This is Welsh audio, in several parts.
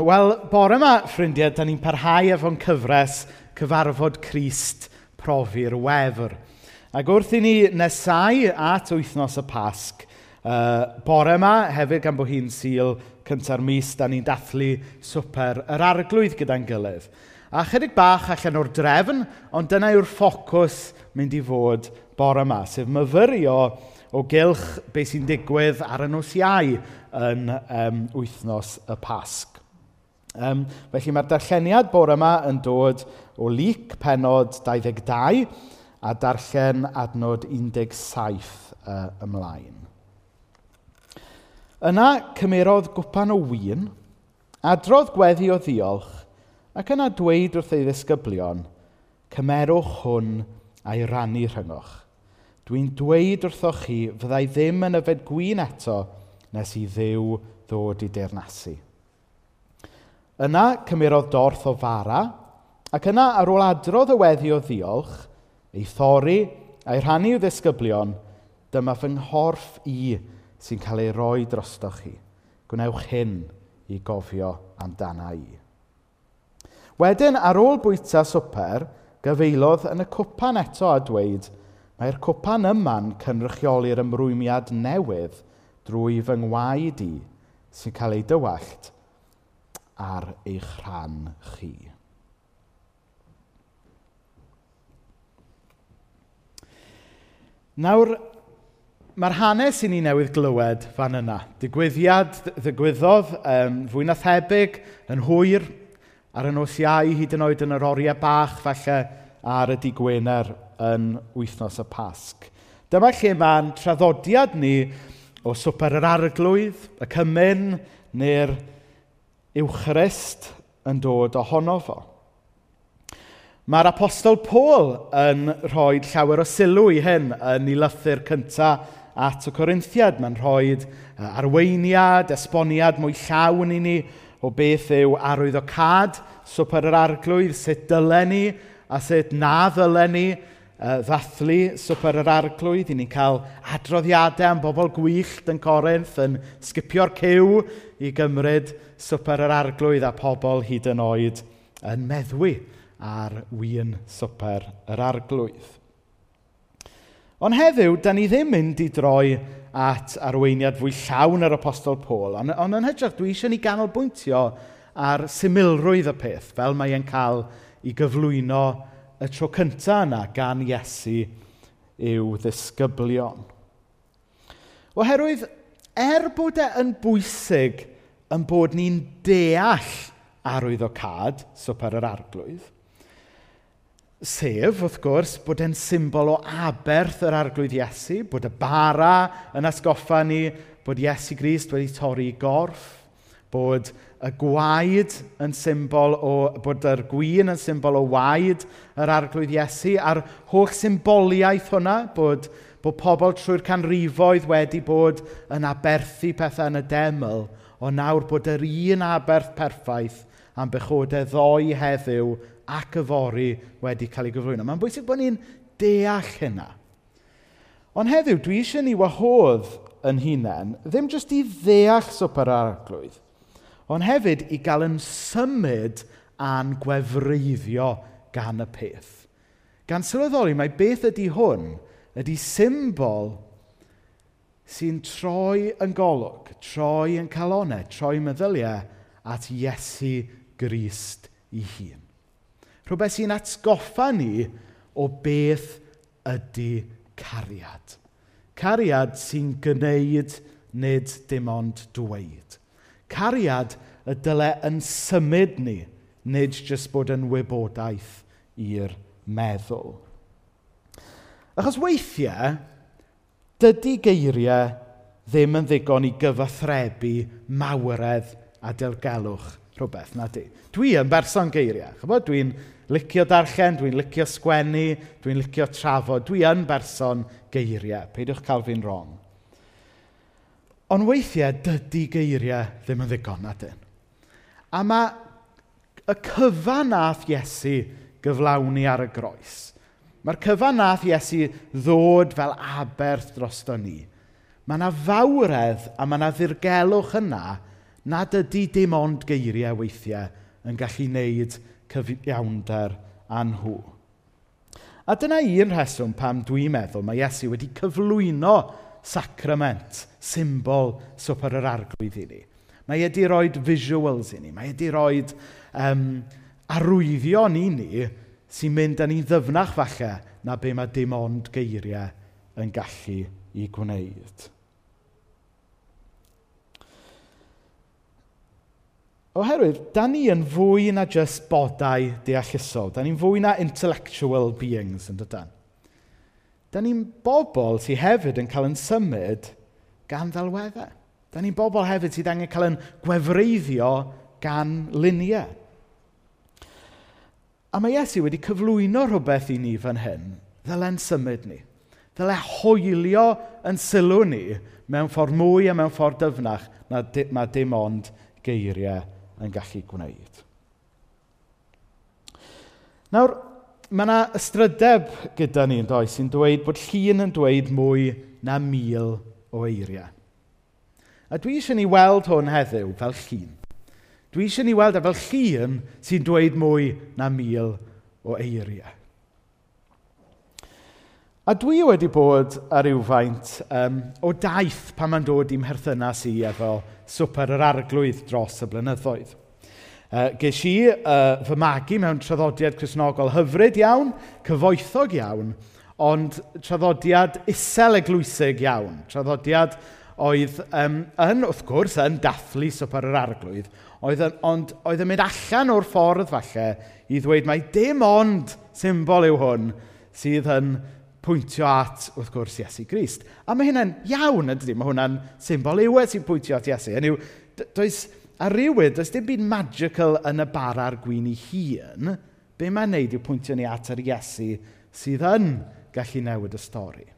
Wel, bore yma, ffrindiau, da ni'n parhau efo'n cyfres Cyfarfod Crist Profi'r Wefr. Ac wrth i ni nesau at wythnos y Pasg, uh, bore yma, hefyd gan bod hi'n syl cynta'r mis, da ni'n dathlu swper yr arglwydd gyda'n gilydd. A chydig bach allan o'r drefn, ond dyna yw'r ffocws mynd i fod bore yma, sef myfyrio o gylch beth sy'n digwydd ar y nos iau yn um, wythnos y Pasg. Um, felly mae'r darlleniad bore yma yn dod o lyc penod 22 a darllen adnod 17 uh, ymlaen. Yna cymerodd gwpan o wyn, adrodd gweddi o ddiolch, ac yna dweud wrth ei ddisgyblion, cymerwch hwn a'i rannu rhyngwch. Dwi'n dweud wrthoch chi fyddai ddim yn yfed gwyn eto nes i ddew ddod i deyrnasu. Yna cymerodd dorth o fara, ac yna ar ôl adrodd y weddi o ddiolch, ei thori a'i rhannu i'w ddisgyblion, dyma fy nghorff i sy'n cael ei roi drostoch chi. Gwnewch hyn i gofio amdana i. Wedyn, ar ôl bwyta swper, gyfeilodd yn y cwpan eto a dweud, mae'r cwpan yma'n cynrychioli'r ymrwymiad newydd drwy fy ngwaed i sy'n cael ei dywallt ar eich rhan chi. Nawr, mae'r hanes i ni newydd glywed fan yna. Digwyddiad ddigwyddodd um, fwy na thebyg yn hwyr ar y nos iau hyd yn oed yn yr oriau bach falle ar y digwener yn wythnos y Pasg. Dyma lle mae'n traddodiad ni o swper yr arglwydd, y cymun, neu'r yw Christ yn dod ohono fo. Mae'r apostol Paul yn rhoi llawer o sylw i hyn yn ei lythyr cyntaf at y Corinthiad. Mae'n rhoi arweiniad, esboniad mwy llawn i ni o beth yw arwyddocad, swper yr arglwydd, sut dylen ni a sut na ddylen ni ddathlu swper yr arglwydd, i ni'n cael adroddiadau am bobl gwyllt yn Corinth yn sgipio'r cyw i gymryd swper yr arglwydd a pobl hyd yn oed yn meddwi ar wyn swper yr arglwydd. Ond heddiw, da ni ddim mynd i droi at arweiniad fwy llawn yr apostol Paul, ond, ond yn hytrach dwi eisiau ni ganolbwyntio ar symilrwydd y peth, fel mae e'n cael ei gyflwyno y tro cyntaf yna gan Iesu i'w ddisgyblion. Oherwydd, er bod e yn bwysig yn bod ni'n deall arwyddocad, swper yr arglwydd, Sef, wrth gwrs, bod e'n symbol o aberth yr arglwydd Iesu, bod y bara yn asgoffa ni, bod Iesu Grist wedi torri gorff, Bod y gwaed yn symbol o... bod yr gwyn yn symbol o waed yr arglwydd Iesu a'r holl symboliaeth hwnna, bod, bod pobl trwy'r canrifoedd wedi bod yn aberthu pethau yn y deml, o nawr bod yr un aberth perffaith am bechodau ddoi heddiw ac yfori wedi cael ei gyflwyno. Mae'n bwysig bod ni'n deall hynna. Ond heddiw, dwi eisiau ni wahodd yn hunain, ddim jyst i ddeall swper arglwydd, ond hefyd i gael yn symud a'n gwefreiddio gan y peth. Gan sylweddoli, mae beth ydy hwn ydy symbol sy'n troi yn golwg, troi yn calonau, troi meddyliau at Iesu Grist i hun. Rhywbeth sy'n atgoffa ni o beth ydy cariad. Cariad sy'n gwneud nid dim ond dweud. Cariad y dyle yn symud ni, nid jyst bod yn wybodaeth i'r meddwl. Achos weithiau, dydy geiriau ddim yn ddigon i gyfathrebu mawredd a delgelwch rhywbeth, na di. Dwi yn berson geiriau, chybod? Dwi'n licio darllen, dwi'n licio sgwennu, dwi'n licio trafod, dwi yn berson geiriau. Peidiwch cael fi'n wrong. Ond weithiau, dydy geiriau ddim yn ddigon na dyn. A mae y cyfan nath Iesu gyflawni ar y groes. Mae'r cyfan nath Iesu ddod fel aberth drosto ni. Mae yna fawredd a mae yna ddirgelwch yna nad ydy dim ond geiriau weithiau yn gallu wneud cyfiawnder a nhw. A dyna un rheswm pam dwi'n meddwl mae Iesu wedi cyflwyno sacrament symbol swper yr arglwydd i ni. Mae e ydi roi visuals i ni. Mae e ydi roi um, arwyddion i ni sy'n mynd â ni ddyfnach falle na be mae dim ond geiriau yn gallu i gwneud. Oherwydd, da ni yn fwy na just bodau deallusol. Da ni'n fwy na intellectual beings yn dydan. Da ni'n bobl sydd hefyd yn cael yn symud gan ddelweddau. Da ni'n bobl hefyd sydd angen cael yn gwefreiddio gan luniau. A mae Iesu wedi cyflwyno rhywbeth i ni fan hyn, ddylen symud ni. Dyle hoelio yn sylw ni mewn ffordd mwy a mewn ffordd dyfnach na di, mae dim ond geiriau yn gallu gwneud. Nawr, mae yna ystrydeb gyda ni yn does sy'n dweud bod llun yn dweud mwy na mil o eiriau. A dwi eisiau ni weld hwn heddiw fel llun. Dwi eisiau ni weld e fel llun sy'n dweud mwy na mil o eiriau. A dwi wedi bod ar rywfaint um, o daith pan mae'n dod i'n herthynas i efo swper yr arglwydd dros y blynyddoedd. Uh, ges i uh, fy magu mewn traddodiad chrysnogol hyfryd iawn, cyfoethog iawn, ond traddodiad isel eglwysig iawn. Traddodiad oedd um, yn, wrth gwrs, yn dathlu swper yr arglwydd, oedd ond oedd yn mynd allan o'r ffordd falle i ddweud mai dim ond symbol yw hwn sydd yn pwyntio at, wrth gwrs, Iesu Grist. A mae hynna'n iawn, ydy, mae hwnna'n symbol yw e sy'n pwyntio at Iesu. Hynny yw, does, a rywyd, does dim byd magical yn y bar ar gwyn i hun, be mae'n neud yw pwyntio ni at yr Iesu sydd yn gallu newid y stori.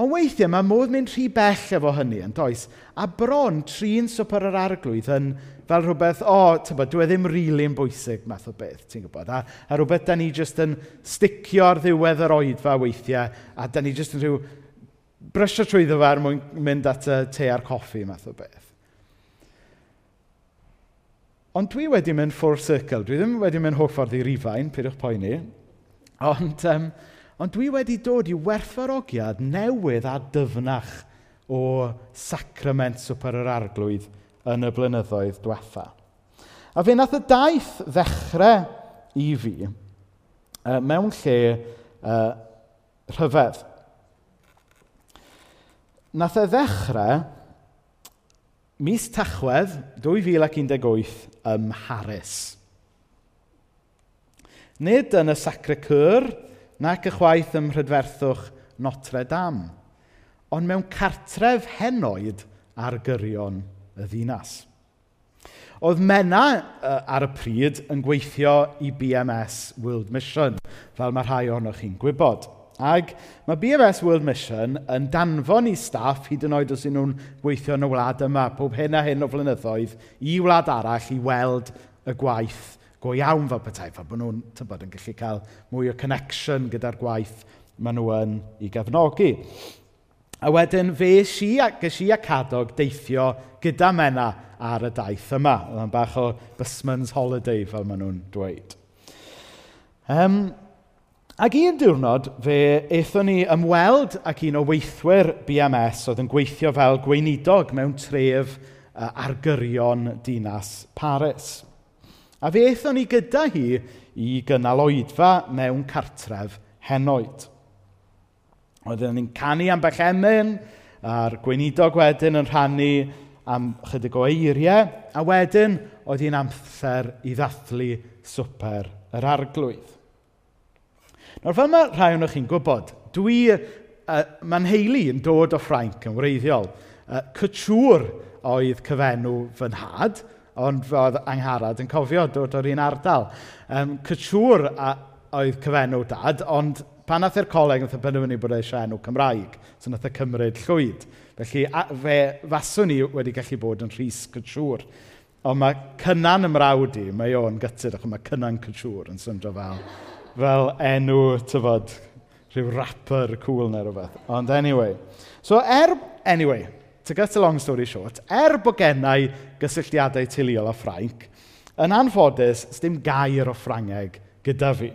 Ond weithiau mae modd mynd rhy bell efo hynny yn does, a bron trin swper yr arglwydd yn fel rhywbeth, o, oh, tybod, dwi e ddim rili really yn bwysig math o beth, ti'n gwybod, a, a rhywbeth da ni jyst yn sticio ar ddiwedd yr oedfa weithiau, a da ni jyst yn rhyw brysio trwyddo fe er mwyn mynd at y te a'r coffi math o beth. Ond dwi wedi mynd full circle. Dwi ddim wedi mynd hoff ffordd i rifain, pidwch poeni. Ond um, Ond dwi wedi dod i werthfarogiad newydd a dyfnach o sacrament swper yr arglwydd yn y blynyddoedd diwetha. A fe nath y daith ddechrau i fi uh, mewn lle uh, rhyfedd. Nath e ddechrau mis Tachwedd 2018 ym Mharis. Nid yn y Sacre Cyr, nac y chwaith ym mhrydferthwch Notre Dame, ond mewn cartref henoed ar gyrion y ddinas. Oedd Mena ar y pryd yn gweithio i BMS World Mission, fel mae rhai ohonoch chi'n gwybod. Ac mae BMS World Mission yn danfon i staff hyd yn oed os ydyn nhw'n gweithio yn y wlad yma, pob hyn a hyn o flynyddoedd, i wlad arall i weld y gwaith go iawn fel petai, fel bod nhw'n tybod, yn gallu cael mwy o connection gyda'r gwaith maen nhw yn ei gefnogi. A wedyn fe si a, gysi a cadog deithio gyda mena ar y daith yma. Oedd bach o busman's holiday fel maen nhw'n dweud. Um, ac un diwrnod fe eithon ni ymweld ac un o weithwyr BMS oedd yn gweithio fel gweinidog mewn tref uh, argyrion dinas Paris. A fe eithon ni gyda hi i gynaloedfa mewn cartref henoed. Oedden ni'n canu am Bechemyn, a'r gweinidog wedyn yn rhannu am chydig o eiriau, a wedyn oedd hi'n amser i ddathlu swper yr arglwydd. Nawr fel mae rhai o'n chi'n gwybod, dwi, uh, mae'n heili yn dod o Ffrainc yn wreiddiol. Uh, Cytŵr oedd cyfenw fy nhad, ond oedd angharad yn cofio dod o'r un ardal. Um, Cysiwr oedd cyfenw dad, ond pan nath i'r coleg, nath y penderfynu bod eisiau enw Cymraeg, so nath y cymryd llwyd. Felly a, fe faswn ni wedi gallu bod yn rhys cysiwr. Ond mae cynnan ymrawd i, mae o'n gytid, ac mae cynnan cysiwr yn syndro fel, fel enw, tyfod, rhyw rapper cool neu rhywbeth. Ond anyway. So er, anyway, to cut a long story short, er bod gennau gysylltiadau tiliol a Ffrainc, yn anffodus, dim gair o Ffrangeg gyda fi.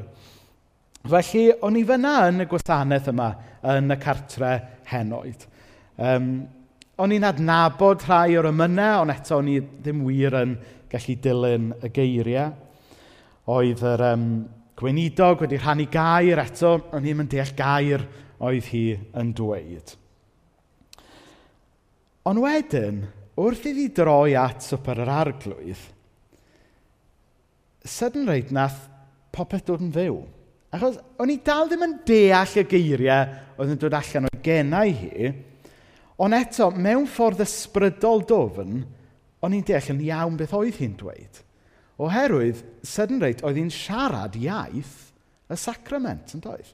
Felly, o'n i fyna yn y gwasanaeth yma yn y cartre henoed. Um, o'n i'n adnabod rhai o'r ymynau, ond eto o'n i ddim wir yn gallu dilyn y geiriau. Oedd yr um, gweinidog wedi rhannu gair eto, o'n i'n yn deall gair oedd hi yn dweud. Ond wedyn, wrth iddi droi at swper yr arglwydd, sydyn reit nath popeth dod yn fyw. Achos o'n i dal ddim yn deall y geiriau oedd yn dod allan o'i genau hi, ond eto, mewn ffordd ysbrydol dofn, o'n i'n deall yn iawn beth oedd hi'n dweud. Oherwydd, sydyn reit, oedd hi'n siarad iaith y sacrament, yn doedd?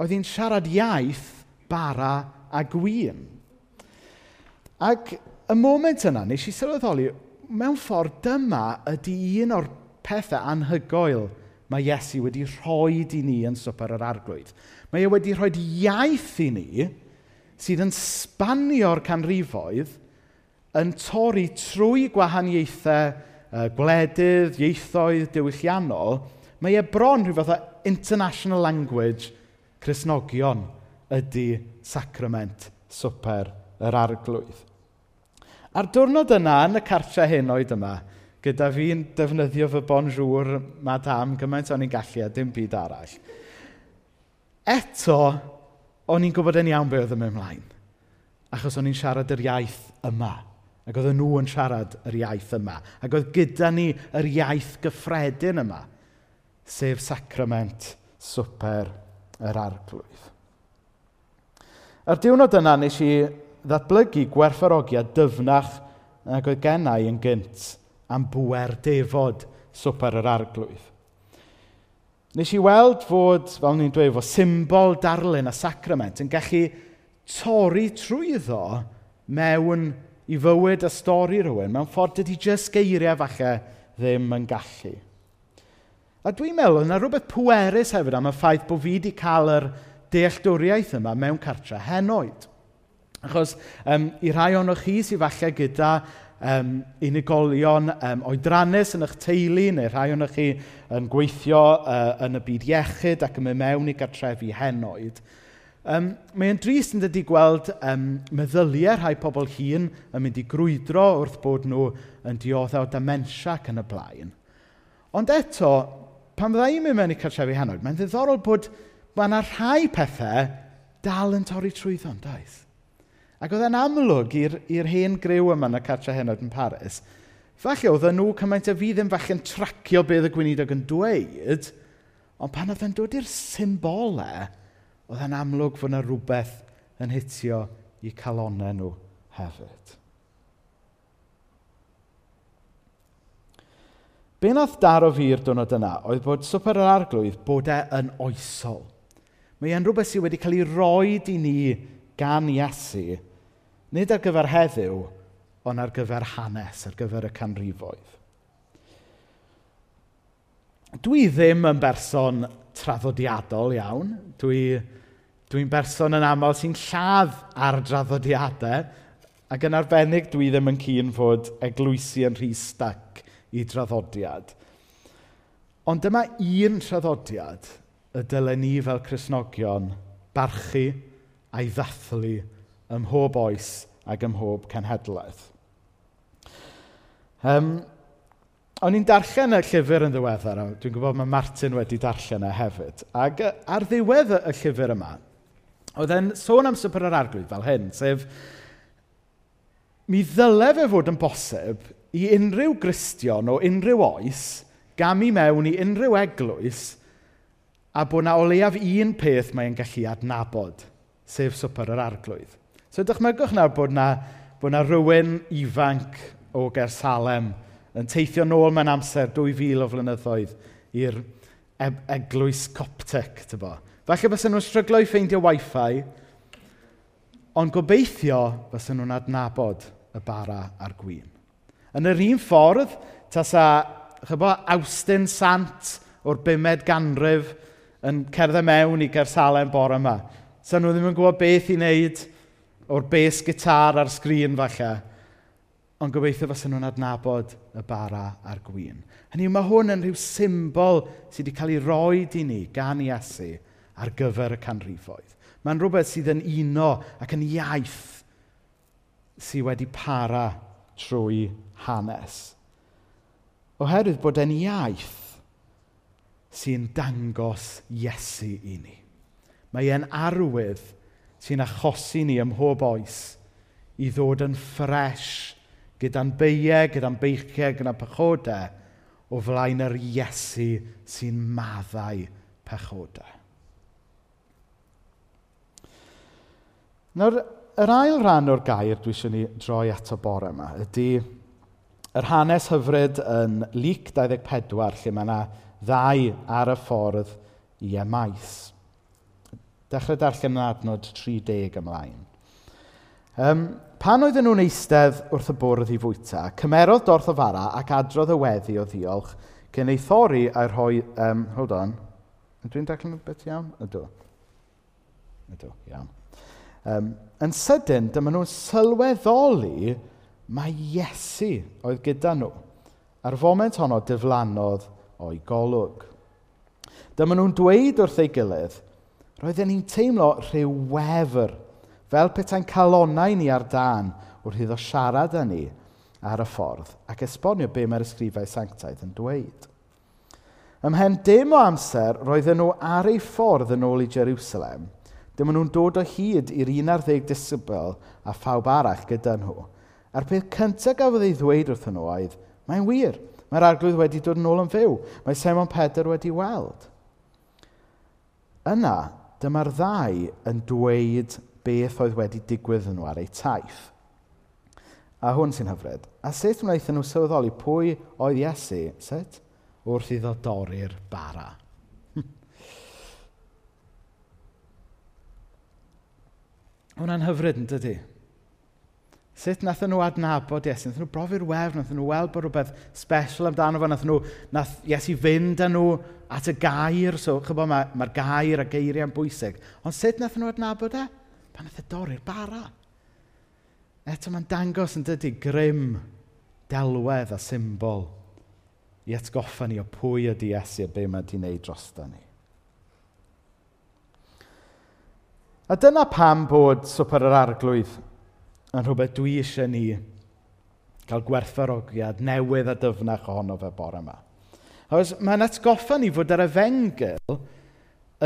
Oedd hi'n siarad iaith bara a gwyn. Ac y moment yna, nes i sylweddoli, mewn ffordd dyma ydy un o'r pethau anhygoel mae Iesu wedi rhoi i ni yn swper yr arglwydd. Mae e wedi rhoi iaith i ni sydd yn sbanio'r canrifoedd yn torri trwy gwahaniaethau uh, gwledydd, ieithoedd, diwylliannol. Mae e bron rhyw fath o international language Cresnogion ydy sacrament swper yr arglwydd. A'r diwrnod yna, yn y cartre henoed yma, gyda fi'n defnyddio fy bonjour, madam, gymaint o'n i'n gallu a dim byd arall. Eto, o'n i'n gwybod yn iawn be oedd yn mynd ymlaen. Achos o'n i'n siarad yr iaith yma. Ac oedd nhw yn siarad yr iaith yma. Ac oedd gyda ni yr iaith gyffredin yma, sef sacrament swper yr arglwydd. A'r diwrnod yna nes i ddatblygu gwerthfarogiad dyfnach nag oedd gennau yn gynt am bwer defod swper yr arglwydd. Nes i weld fod, fel ni'n dweud, fod symbol darlun a sacrament yn gallu torri trwyddo mewn i fywyd a stori rhywun mewn ffordd dydy jyst geiriau falle ddim yn gallu. A dwi'n meddwl, yna rhywbeth pwerus hefyd am y ffaith bod fi wedi cael yr dealltwriaeth yma mewn cartre henoed. Achos um, i rai ohonoch chi sydd falle gyda um, unigolion um, oedrannus yn eich teulu, neu rhai ohonoch chi yn gweithio uh, yn y byd iechyd ac yn mynd mewn i gartrefi henoed, um, mae'n drist yn dydy gweld um, meddyliau rhai pobl hun yn mynd i grwydro wrth bod nhw yn dioddef o dementia ac yn y blaen. Ond eto, pan fydda i'n mynd mewn i cartrefi henoed, mae'n ddiddorol bod mae yna rhai pethau dal yn torri trwyddo, yn daeth. Ac oedd e'n amlwg i'r, ir hen grew yma yn y cartre henod yn Paris, falle oedd nhw cymaint a fi ddim yn tracio beth y gweinidog yn dweud, ond pan oedd e'n dod i'r symbolau, oedd e'n amlwg fod yna rhywbeth yn hitio i calonau nhw hefyd. Be nath daro fi'r dwrnod yna oedd bod swper yr arglwydd bod e yn oesol. Mae e'n rhywbeth sydd wedi cael ei roi i ni gan Iesu Nid ar gyfer heddiw, ond ar gyfer hanes, ar gyfer y canrifoedd. Dwi ddim yn berson traddodiadol iawn. Dwi'n dwi, dwi berson yn aml sy'n lladd ar draddodiadau, ac yn arbennig dwi ddim yn cyn fod eglwysi yn rhy stac i draddodiad. Ond dyma un traddodiad y dylen ni fel Cresnogion barchu a'i ddathlu ym mhob oes ac ym mhob cenhedlaeth. Um, o'n i'n darllen y llyfr yn ddiweddar, a dwi'n gwybod mae Martin wedi darllen e hefyd. Ac ar ddiwedd y llyfr yma, oedd e'n sôn am swper yr arglwydd fel hyn, sef, mi ddyle fe fod yn bosib i unrhyw gristion o unrhyw oes gamu mewn i unrhyw eglwys a bod na o leiaf un peth mae'n gallu adnabod, sef swper yr arglwydd. So dychmygwch nawr bod na, bod na rhywun ifanc o Gersalem yn teithio nôl mewn amser 2000 o flynyddoedd i'r e eglwys Coptic, tybo. Falle bys nhw'n stryglo i ffeindio Wi-Fi, ond gobeithio bys nhw'n adnabod y bara a'r gwyn. Yn yr un ffordd, tasa, chybo, Austin Sant o'r 500 ganrif yn cerdded mewn i Gersalem bore yma. Sa nhw ddim yn gwybod beth i wneud, o'r bes gitar ar sgrin falle. Ond gobeithio fas nhw'n adnabod y bara a'r gwyn. Hynny yw, mae hwn yn rhyw symbol sydd wedi cael ei roed i ni gan Iesu ar gyfer y canrifoedd. Mae'n rhywbeth sydd yn uno ac yn iaith sydd wedi para trwy hanes. Oherwydd bod e'n iaith sy'n dangos Iesu i ni. Mae e'n arwydd sy'n achosi ni ym mhob oes i ddod yn ffres gyda'n beiau, gyda'n beichiau, gyda'n pechodau o flaen yr Iesu sy'n maddau pechodau. Nawr, yr ail rhan o'r gair dwi eisiau ni droi at y bore yma ydy yr hanes hyfryd yn Lyc 24 lle mae yna ddau ar y ffordd i Emais. Dechrau darllen yn adnod 30 ymlaen. Um, pan oedden nhw'n eistedd wrth y bwrdd i fwyta, cymerodd dorth o fara ac adrodd y weddi o ddiolch cyn ei thori a'i rhoi... Um, hold on. Dwi'n declan beth iawn? Ydw. Ydw, iawn. Um, yn sydyn, dyma nhw'n sylweddoli mae Iesu oedd gyda nhw. A'r foment honno diflannodd o'i golwg. Dyma nhw'n dweud wrth ei gilydd, roedden ni'n teimlo rhyw wefr, fel petai'n calonau ni ar dan wrth iddo siarad â ni ar y ffordd ac esbonio be mae'r ysgrifau sanctaidd yn dweud. Ymhen dim o amser roedden nhw ar ei ffordd yn ôl i Jerusalem. Dim ond nhw'n dod o hyd i'r 11 disibl a phawb arall gyda nhw. A'r peth cyntaf gafodd ei ddweud wrth nhw oedd, mae'n wir, mae'r arglwydd wedi dod yn ôl yn fyw, mae Simon Pedr wedi weld. Yna, Dyma'r ddau yn dweud beth oedd wedi digwydd yn nhw ar eu taith. A hwn sy'n hyfryd. A sut wnaethon nhw sylweddoli pwy oedd Iesu? Sut? Wrth iddo dorri'r bara. Hwna'n hyfryd yn dydy? Sut nath nhw adnabod Iesu? Nath nhw brofi'r wefn, nath nhw weld bod rhywbeth special amdano fo, nath nhw, nath Iesu fynd â nhw at y gair, so chybod mae'r ma, gair a geiriau yn bwysig. Ond sut nath nhw adnabod e? Pan nath y dorri'r bara. Eto mae'n dangos yn dydy grym, delwedd a symbol i atgoffa ni o pwy ydy Iesu a be mae wedi wneud drosta ni. A dyna pam bod swper yr arglwydd yn rhywbeth dwi eisiau ni cael gwerthfarogiad newydd a dyfnach ohono fe bore yma. Oes, mae'n atgoffa ni fod yr efengil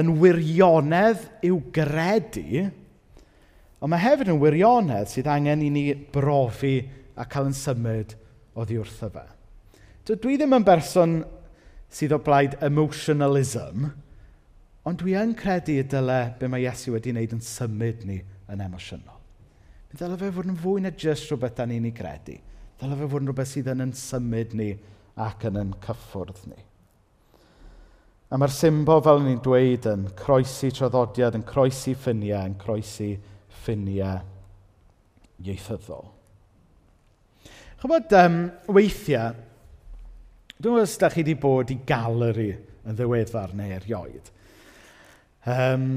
yn wirionedd i'w gredu, ond mae hefyd yn wirionedd sydd angen i ni brofi a cael yn symud oddi wrtho fe. Dwi ddim yn berson sydd o blaid emotionalism, ond dwi yn credu y dyle be mae Iesu wedi wneud yn symud ni yn emosiynol. Ddyle fe fod yn fwy na jyst rhywbeth da ni'n ei gredu. Ddyle fe fod yn rhywbeth sydd yn yn symud ni ac yn yn cyffwrdd ni. A mae'r symbol, fel ni'n dweud, yn croesi traddodiad, yn croesi ffiniau, yn croesi ffiniau ieithyddol. Chybod, um, weithiau, dwi'n meddwl os da chi wedi bod i galeri yn ddiweddar neu erioed. Um,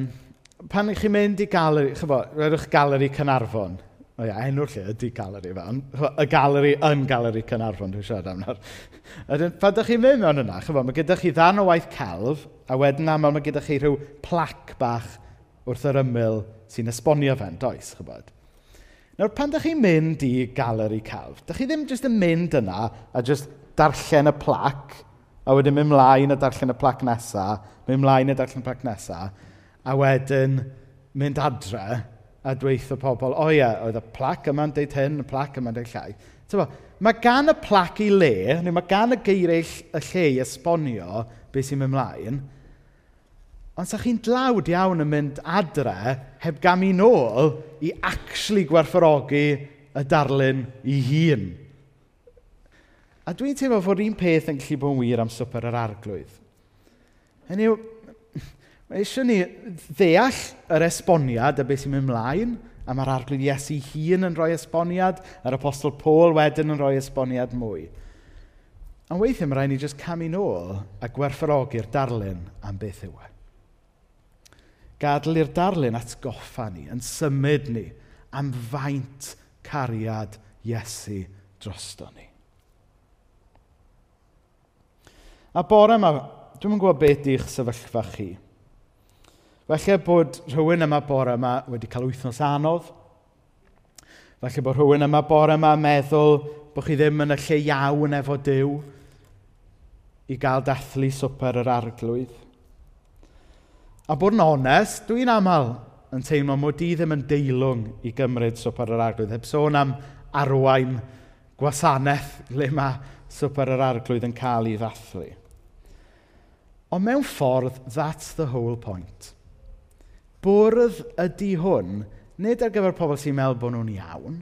pan ych chi'n mynd i galeri, chyfo, rydych galeri Cynarfon. O ia, enw'r lle ydy galeri fan. Y galeri yn galeri Cynarfon, dwi'n siarad am nawr. Pan ydych chi'n mynd mewn yna, chyfo, mae gyda chi ddan o waith celf, a wedyn aml mae gyda chi rhyw plac bach wrth yr ymyl sy'n esbonio fe'n does, chybod. Nawr, pan ydych chi'n mynd i galeri celf, ydych chi ddim jyst yn mynd yna a jyst darllen y plac, a wedyn mynd mlaen a darllen y plac nesaf, mynd mlaen a darllen y plac nesaf, a wedyn mynd adre a dweithio pobl, o ie, oedd y plac yma'n deud hyn, y plac yma'n deud llai. Tyfo, mae gan y plac i le, neu mae gan y geiriau y lle i esbonio beth sy'n mynd ymlaen, ond sa'ch chi'n dlawd iawn yn mynd adre heb gam i nôl i actually gwerthorogi y darlun i hun. A dwi'n teimlo fod un peth yn gallu bod yn wir am swper yr arglwydd. Hynny yw, Mae eisiau ni ddeall yr esboniad a beth sy'n mynd mlaen, a mae'r arglwydd Iesu hun yn rhoi esboniad, a'r apostol Paul wedyn yn rhoi esboniad mwy. Ond weithiau mae rhaid ni jyst camu nôl a gwerthorogi'r darlun am beth yw e. Gadl i'r darlun atgoffa ni, yn symud ni, am faint cariad Iesu drosto ni. A bore yma, dwi'm yn gwybod beth di'ch sefyllfa chi. Felly bod rhywun yma bore yma wedi cael wythnos anodd. Felly bod rhywun yma bore yma meddwl bod chi ddim yn y lle iawn efo Dyw i gael dathlu swper yr arglwydd. A bod yn onest, dwi'n aml yn teimlo mod i ddim yn deilwng i gymryd swper yr arglwydd. Heb sôn am arwain gwasanaeth le mae swper yr arglwydd yn cael ei ddathlu. Ond mewn ffordd, that's the whole point. Bwrdd ydy hwn, nid ar gyfer pobl sy'n meddwl bod nhw'n iawn,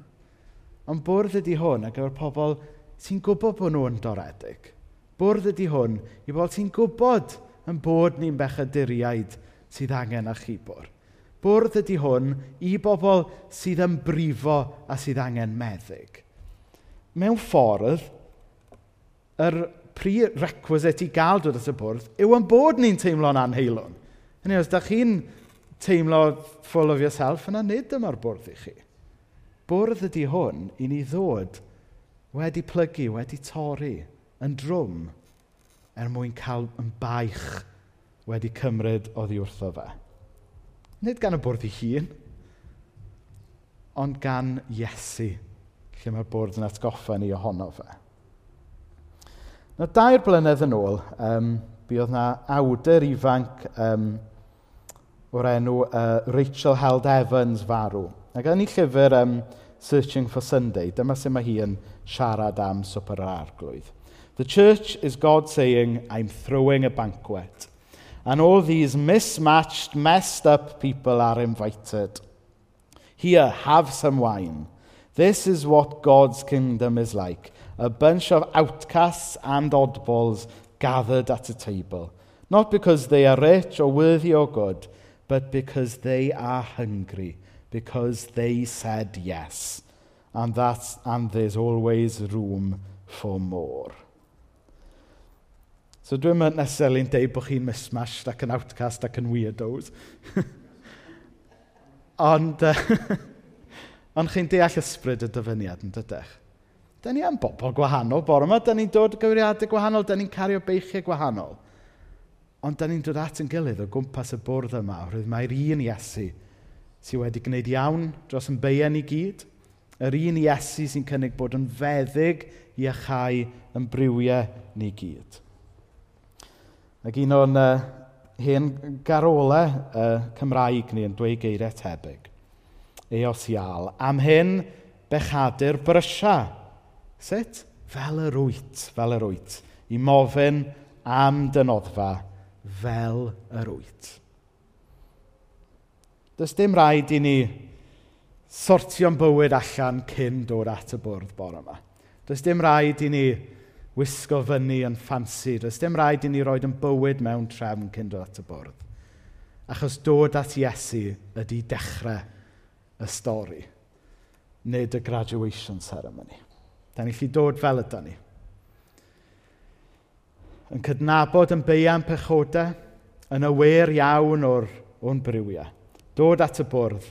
ond bwrdd ydy hwn ar gyfer pobl sy'n gwybod bod nhw'n doredig. Bwrdd ydy hwn i bobl sy'n gwybod yn bod ni'n bechaduriaid sydd angen a chibwr. Bwrdd ydy hwn i bobl sydd yn brifo a sydd angen meddyg. Mewn ffordd, yr prerequisite i gael dod at y bwrdd yw yn bod ni'n teimlo'n anheilwn. Hynny os da chi'n teimlo full of yourself, yna nid dyma'r bwrdd i chi. Bwrdd ydy hwn i ni ddod wedi plygu, wedi torri, yn drwm, er mwyn cael yn baich wedi cymryd oddi wrtho fe. Nid gan y bwrdd i hun, ond gan Iesu, lle mae'r bwrdd yn atgoffa ni ohono fe. Na dair blynedd yn ôl, um, bydd na awdur ifanc um, o'r enw uh, Rachel Held Evans farw. Ac yn ei llyfr um, Searching for Sunday, dyma sut mae hi yn siarad am swper yr arglwydd. The church is God saying, I'm throwing a banquet. And all these mismatched, messed up people are invited. Here, have some wine. This is what God's kingdom is like a bunch of outcasts and oddballs gathered at a table. Not because they are rich or worthy or good, but because they are hungry, because they said yes. And, that's, and there's always room for more. So dwi'n mynd neseli'n deud bod chi'n mismashed ac yn outcast ac yn weirdos. ond, uh, ond chi'n deall ysbryd y dyfyniad yn dydech. Da ni am bobl gwahanol bore yma, da ni'n dod gyfriadau gwahanol, da ni'n cario beichiau gwahanol. Ond da ni'n dod at yn gilydd o gwmpas y bwrdd yma, oherwydd mae'r un Iesu sydd wedi gwneud iawn dros yn beien i gyd, yr un Iesu sy'n cynnig bod yn feddyg i achau yn briwiau ni gyd. Ac un o'n uh, hen garolau uh, Cymraeg ni yn dweud geiriau tebyg. Eos ial, am hyn bechadur brysia. Sut? Fel yr wyt, fel yr wyt. I mofyn am dynoddfa fel yr wyt. Does dim rhaid i ni sortio'n bywyd allan cyn dod at y bwrdd bore yma. Does dim rhaid i ni wisgo fyny yn ffansi. Does dim rhaid i ni roed yn bywyd mewn trefn cyn dod at y bwrdd. Achos dod at Iesu ydy dechrau y stori, nid y graduation ceremony. Da ni'n lli dod fel ydy ni yn cydnabod yn beian pechodau, yn awyr iawn o'r, o'n brywiau. Dod at y bwrdd,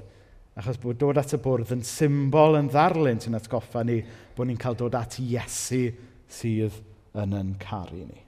achos bod dod at y bwrdd yn symbol yn ddarlun sy'n atgoffa ni bod ni'n cael dod at Iesu sydd yn yn caru ni.